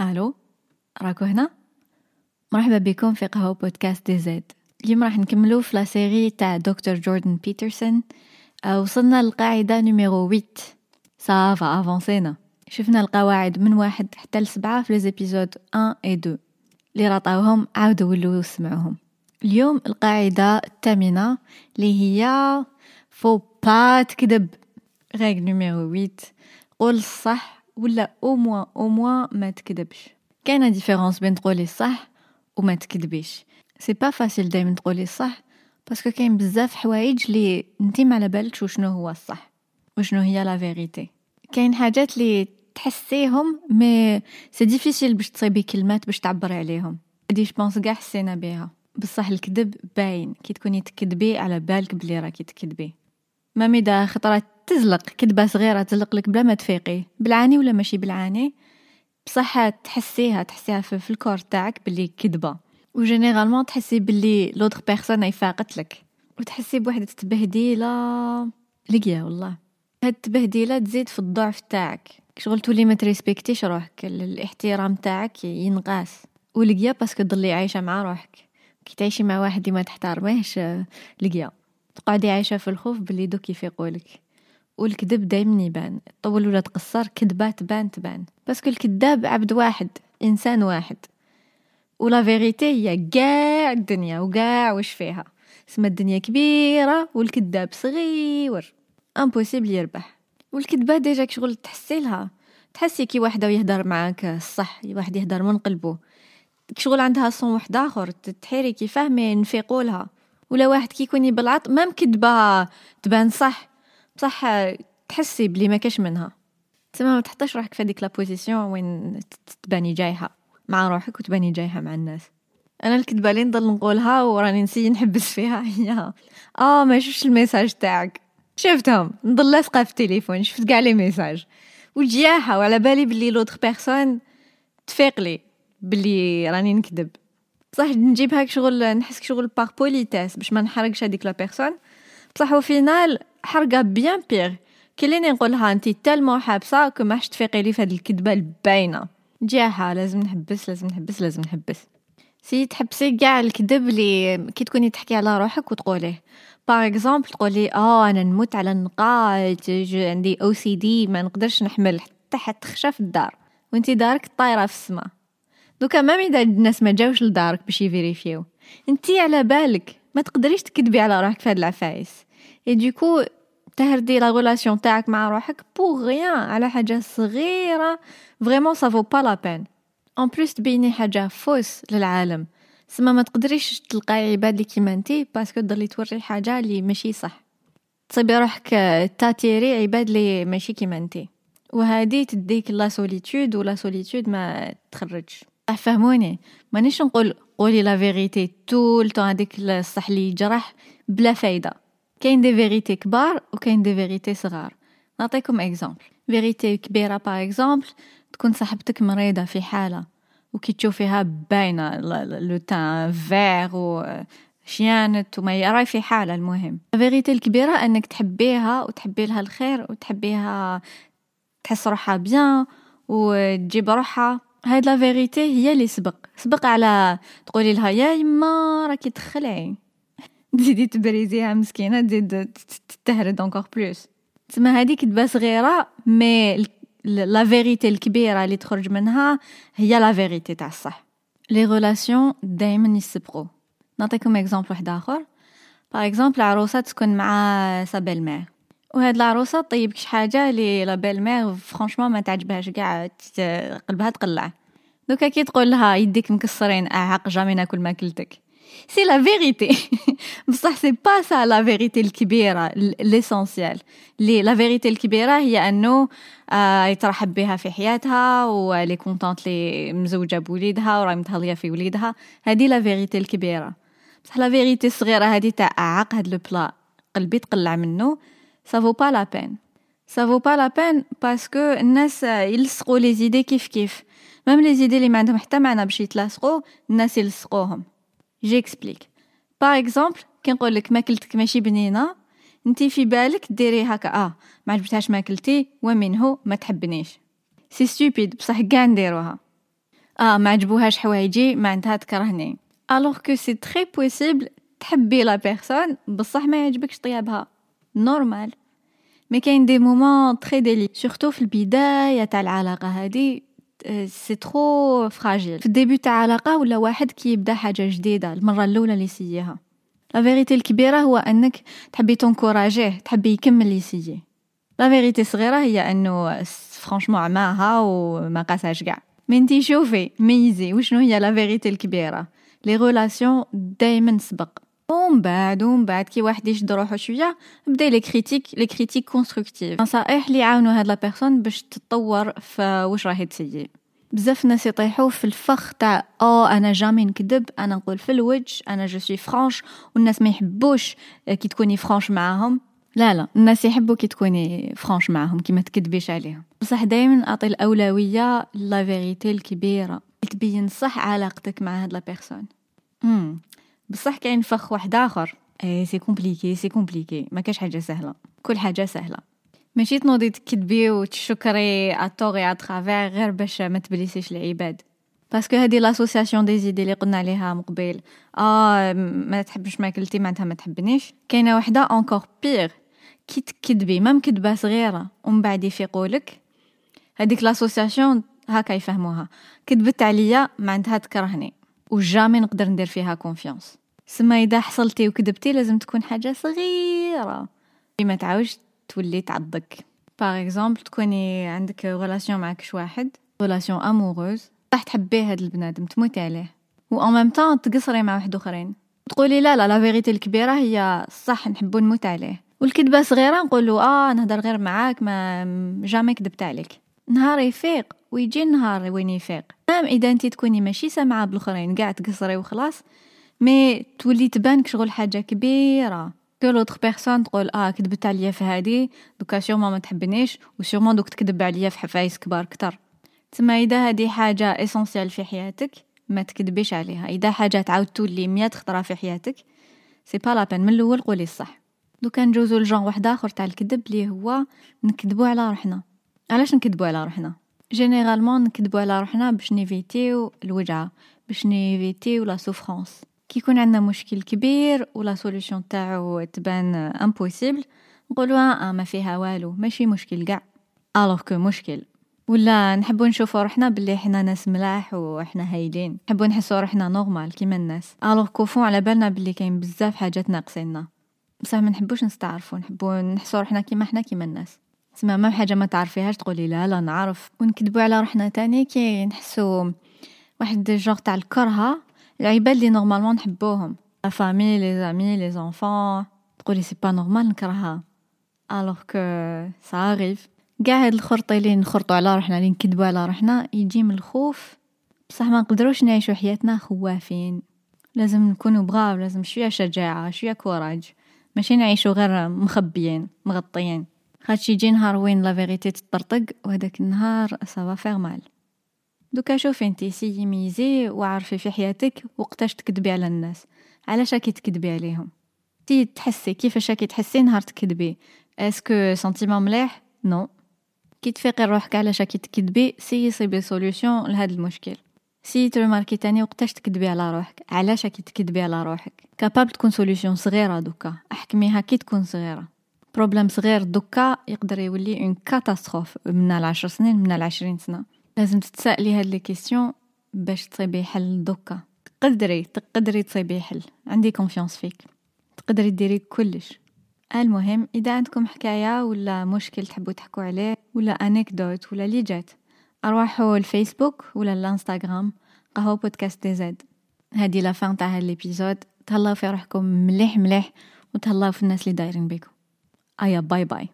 ألو راكو هنا؟ مرحبا بكم في قهوة podcast DZ. اليوم راح نكملو في la série تاع دكتور جوردن بيترسون آه، وصلنا للقاعدة numéro 8 ça va avancينا شفنا القواعد من واحد حتى لسبعة في les épisodes 1 و 2 اللي ratاوهم عاودوا ولوا سمعوهم. اليوم القاعدة الثامنة اللي هي فو با تكذب règle numéro 8 قول الصح ولا أو موا أو موا ما تكذبش. كاينة différence بين تقولي الصح وما تكذبيش. c'est pas facile دايما تقولي الصح parce que كاين بزاف حوايج لي انتي ما على بالكش وشنو هو الصح وشنو هي la vérité كاين حاجات لي تحسيهم mais c'est difficile باش تصيبي كلمات باش تعبري عليهم. d'expérience كاع حسينا بيها. بصح الكذب باين كي تكوني تكذبي على بالك بلي راكي تكذبي. même إذا خطرات تزلق كدبة صغيرة تزلق لك بلا ما تفيقي. بالعاني ولا ماشي بالعاني بصح تحسيها تحسيها في, في ال corps تاعك باللي كدبة و généralement تحسي باللي l'autre personne اي فاقت لك. وتحسي بوحدة تبهديلة لقيا والله. هاد التبهديلة تزيد في الضعف تاعك. شغل تولي ما تrespectيش روحك. الاحترام تاعك ينقاس. ولقيا parce que تضلي عايشة مع روحك. كي تعيشي مع واحد ما تحترميهش لقيا. تقعدي عايشة في الخوف باللي دوك يفيقولك. والكذب دايما يبان. طول ولا تقصر كذبة تبان تبان. parce que الكذاب عبد واحد إنسان واحد. و la vérité هي كاع الدنيا وكاع واش فيها. سما الدنيا كبيرة والكذاب صغير. impossible يربح. والكذبة déjà شغل تحسي لها؟ تحسي كي واحدة يهدر معاك الصح واحد يهدر من قلبه. شغل عندها son واحد آخر تحيري كي فاهمي نفيقولها ولا واحد كي يكون بالعط même كدبة تبان صح. بصح تحسي بلي ما كاش منها. تسمى ما تحطيش روحك في هذيك la position وين تباني جايحة مع روحك وتباني جايحة مع الناس. أنا الكذبة اللي نضل نقولها وراني نessayي نحبس فيها هي. آه ما شفتش ال message تاعك. شفتهم. نضل لاصقة في التليفون شفت كاع les messages. والجياحة وعلى بالي بلي لوتر بيرسون تفيقلي بلي راني نكذب. بصح نجيب هاك شغل نحس شغل باغ بوليتاس باش ما نحرقش هذيك لا بيرسون بصح au حرقة بيان بيغ كليني نقولها أنتي تالمو حابسة كو ماحش تفيقي لي في هاد الكدبة الباينة. جاها لازم نحبس لازم نحبس لازم نحبس. سي تحبسي كاع الكذب اللي كي تكوني تحكي على روحك وتقوليه. باغ اكزومبل تقولي آه أنا نموت على النقاط عندي أو سي دي ما نقدرش نحمل حتى حتى خشة في الدار. وأنتي دارك طايرة في السما. دوكا مام اذا الناس ما جاوش لدارك باش يفيريفيو. أنتي على بالك ما تقدريش تكذبي على روحك في هاد العفايس. اي دوكو تهردي لا غولاسيون تاعك مع روحك بوغ غيان على حاجة صغيره فريمون سافو با لا بين اون بليس تبيني حاجة فوس للعالم سما ما تقدريش تلقاي عباد اللي كيما انتي باسكو تضلي توري حاجة اللي ماشي صح تصيبي روحك تattirي عباد اللي ماشي كيما انتي وهذه تديك la solitude و la solitude ما تخرجش فهموني مانيش نقول قولي la vérité التون هذيك الصح اللي يجرح بلا فايده كاين des vérités كبار وكاين des vérités صغار. نعطيكم exemple. vérité كبيرة par exemple تكون صاحبتك مريضة في حالة وكي تشوفيها باينة le teint vert و chiante وما راي في حالة المهم. ال vérité الكبيرة إنك تحبيها وتحبي لها الخير وتحبيها تحس روحها bien وتجيب روحها. هاد la vérité هي اللي سبق. سبق على تقولي لها يا يما راكي تخلعي. تزيدي تbrisيها مسكينة تزيد تهرد encore plus تسمى هذيك كدبه صغيرة mais la vérité الكبيرة اللي تخرج منها هي la vérité تاع الصح. les relations دائما يسبقوا نعطيكم exemple واحد آخر. par exemple عروسة تكون مع sa belle-mère وهاد العروسة طيب شي حاجة لي la belle-mère franchement ما تعجبهاش كاع قلبها تقلع. donc كي تقول لها يديك مكسرين اعاق jamais ناكل ماكلتك. c'est la vérité بصح c'est pas ça la vérité الكبيره l'essentiel لي la vérité الكبيره هي انه يترحب بها في حياتها و elle est contente لي مزوجه بوليدها وراهي متهليه في وليدها هذه la vérité الكبيره بصح la vérité الصغيره هذه تاع اعاق هاد le plat قلبي تقلع منه ça vaut pas la peine ça vaut pas la peine parce que الناس يلصقوا les idées كيف كيف même les idées اللي ما عندهم حتى معنى باش يتلاصقوا الناس يلصقوهم j'explique par exemple كي نقول لك ماكلتك ماشي بنينة انتي في بالك ديري هكا آه ما عجبتهاش ماكلتي ومنه ما تحبنيش. c'est stupide بصح كاع نديروها. آه ما عجبوهاش حوايجي معناتها تكرهني. alors que c'est très possible تحبي la personne بصح ما يعجبكش طيابها. normal mais كاين des moments très délicats surtout في البداية تاع العلاقة هذه c'est trop fragile في ال début تاع علاقة ولا واحد كي حاجة جديدة المرة الأولى اللي يسيها la vérité الكبيره هو أنك تحبي تنكوراجيه تحبي يكمل يسيي la vérité الصغيره هي أنه franchement عماها وما قاساش كاع. mais انتي شوفي ميزي وشنو هي la vérité الكبيره les relations دايما سبق. ومن بعد ومن بعد كي واحد يشد روحو شوية بدا les critiques les critiques constructives نصائح اللي يعاونوا هاد la personne باش تتطور في واش راهي تسيي بزاف ناس يطيحوا في الفخ تاع أو أنا jamais نكذب أنا نقول في الوجه أنا je suis franche والناس ما يحبوش كي تكوني franche معاهم لا لا الناس يحبوا كي تكوني franche معاهم كي ما تكذبيش عليهم بصح دائما اعطي الاولويه la vérité الكبيره تبين صح علاقتك مع هاد la personne بصح كاين فخ واحد آخر. et c'est compliqué c'est compliqué ما كاش حاجة سهلة. كل حاجة سهلة. ماشي تنوضي تكذبي وتشكري à tort et à travers غير باش ما تبليسيش العباد. parce que هادي l'association des idées اللي قلنا عليها مقبل آه ما تحبش ماكلتي معناتها ما تحبنيش. كاينة وحدة encore pire كي تكذبي même كذبه صغيرة ومن بعد يفيقولك. هذيك l'association هكا يفهموها. كذبت عليا معناتها تكرهني. و jamais نقدر ندير فيها confiance سما إذا حصلتي وكذبتي لازم تكون حاجة صغيرة. ما تعاوش تولي تعضك. par exemple تكوني عندك relation معك كش واحد relation amoureuse راح تحبيه هاد البنادم تموتي عليه. و en même temps تقصري مع واحد آخرين. تقولي لا لا la vérité الكبيرة هي صح نحبو نموت عليه. والكذبه صغيرة نقولوا آه نهضر غير معاك mais jamais كذبت عليك. نهار يفيق ويجي النهار وين يفيق. نعم إذا انت تكوني ماشي سامعة بالآخرين قاع تقصري وخلاص mais تولي تبانك شغل حاجة كبيرة. que l'autre personne تقول آه كذبت عليا في هادي. donc sûrement ما تحبنيش و sûrement دوك تكذب عليا في حوايج كبار كتر. تما إذا هادي حاجة essentielle في حياتك ما تكذبيش عليها. إذا حاجة تعاود تولي مية خطرة في حياتك c'est pas la peine من الأول قولي الصح. donc نجوزو ل genre واحد آخر تاع الكذب لي هو نكذبو على روحنا. علاش نكذبو على روحنا؟ généralement نكذبو على روحنا باش نيفيتيو الوجعه باش نيفيتيو la souffrance كي يكون عندنا مشكل كبير و la solution تاعو تبان impossible نقولوا آه ما فيها والو ماشي مشكل كاع alors que مشكل. ولا نحبو نشوفو روحنا بلي حنا ناس ملاح وحنا هايلين. نحبو نحسو روحنا normal كيما الناس. alors qu'au fond على بالنا بلي كاين بزاف حاجات ناقصيننا. بصح ما نحبوش نستعرفو نحبو نحسو روحنا كيما حنا كيما الناس. تسمى ما حاجة ما تعرفيهاش تقولي لا لا نعرف. ونكذبو على روحنا تاني كي نحسو واحد جوغ تاع الكرهة العباد اللي normalement نحبوهم la famille les amis les enfants تقولي c'est pas normal نكرهها alors que ça arrive قاع هاد الخرطي اللي نخرطو على روحنا اللي نكذبو على روحنا يجي من الخوف بصح ما نقدروش نعيشو حياتنا خوافين لازم نكونو بغاو لازم شوية شجاعه شوية courage ماشي نعيشو غير مخبيين مغطيين خاطش يجي نهار وين la vérité تطرطق وهداك النهار ça va faire mal donc شوفي انتي سيي ميزي وعرفي في حياتك وقتاش تكذبي على الناس. علاش راكي تكذبي عليهم؟ تي تحسي كيفاش راكي تحسي نهار تكذبي؟ est-ce que sentiment مليح؟ non كي تفيقي روحك علاش راكي تكذبي سيي صيبي solution لهذا المشكل. سيي ترماركي تاني وقتاش تكذبي على روحك؟ علاش راكي تكذبي على روحك؟ capable تكون solution صغيرة دوكا. أحكميها كي تكون صغيرة. problème صغير دوكا يقدر يولي une catastrophe من العشر سنين من العشرين سنة. لازم تتسائلي هاد لي باش تصيبي حل دوكا. تقدري تقدري تصيبي حل. عندي confiance فيك. تقدري ديري كلش. المهم إذا عندكم حكاية ولا مشكل تحبوا تحكوا عليه ولا anecdote ولا لي جات أروحوا الفيسبوك ولا الإنستغرام. قهوة بودكاست دي زد هادي la fin تاع هاد l'épisode تهلاو في روحكم مليح مليح وتهلاو في الناس اللي دايرين بيكم. أيا bye bye.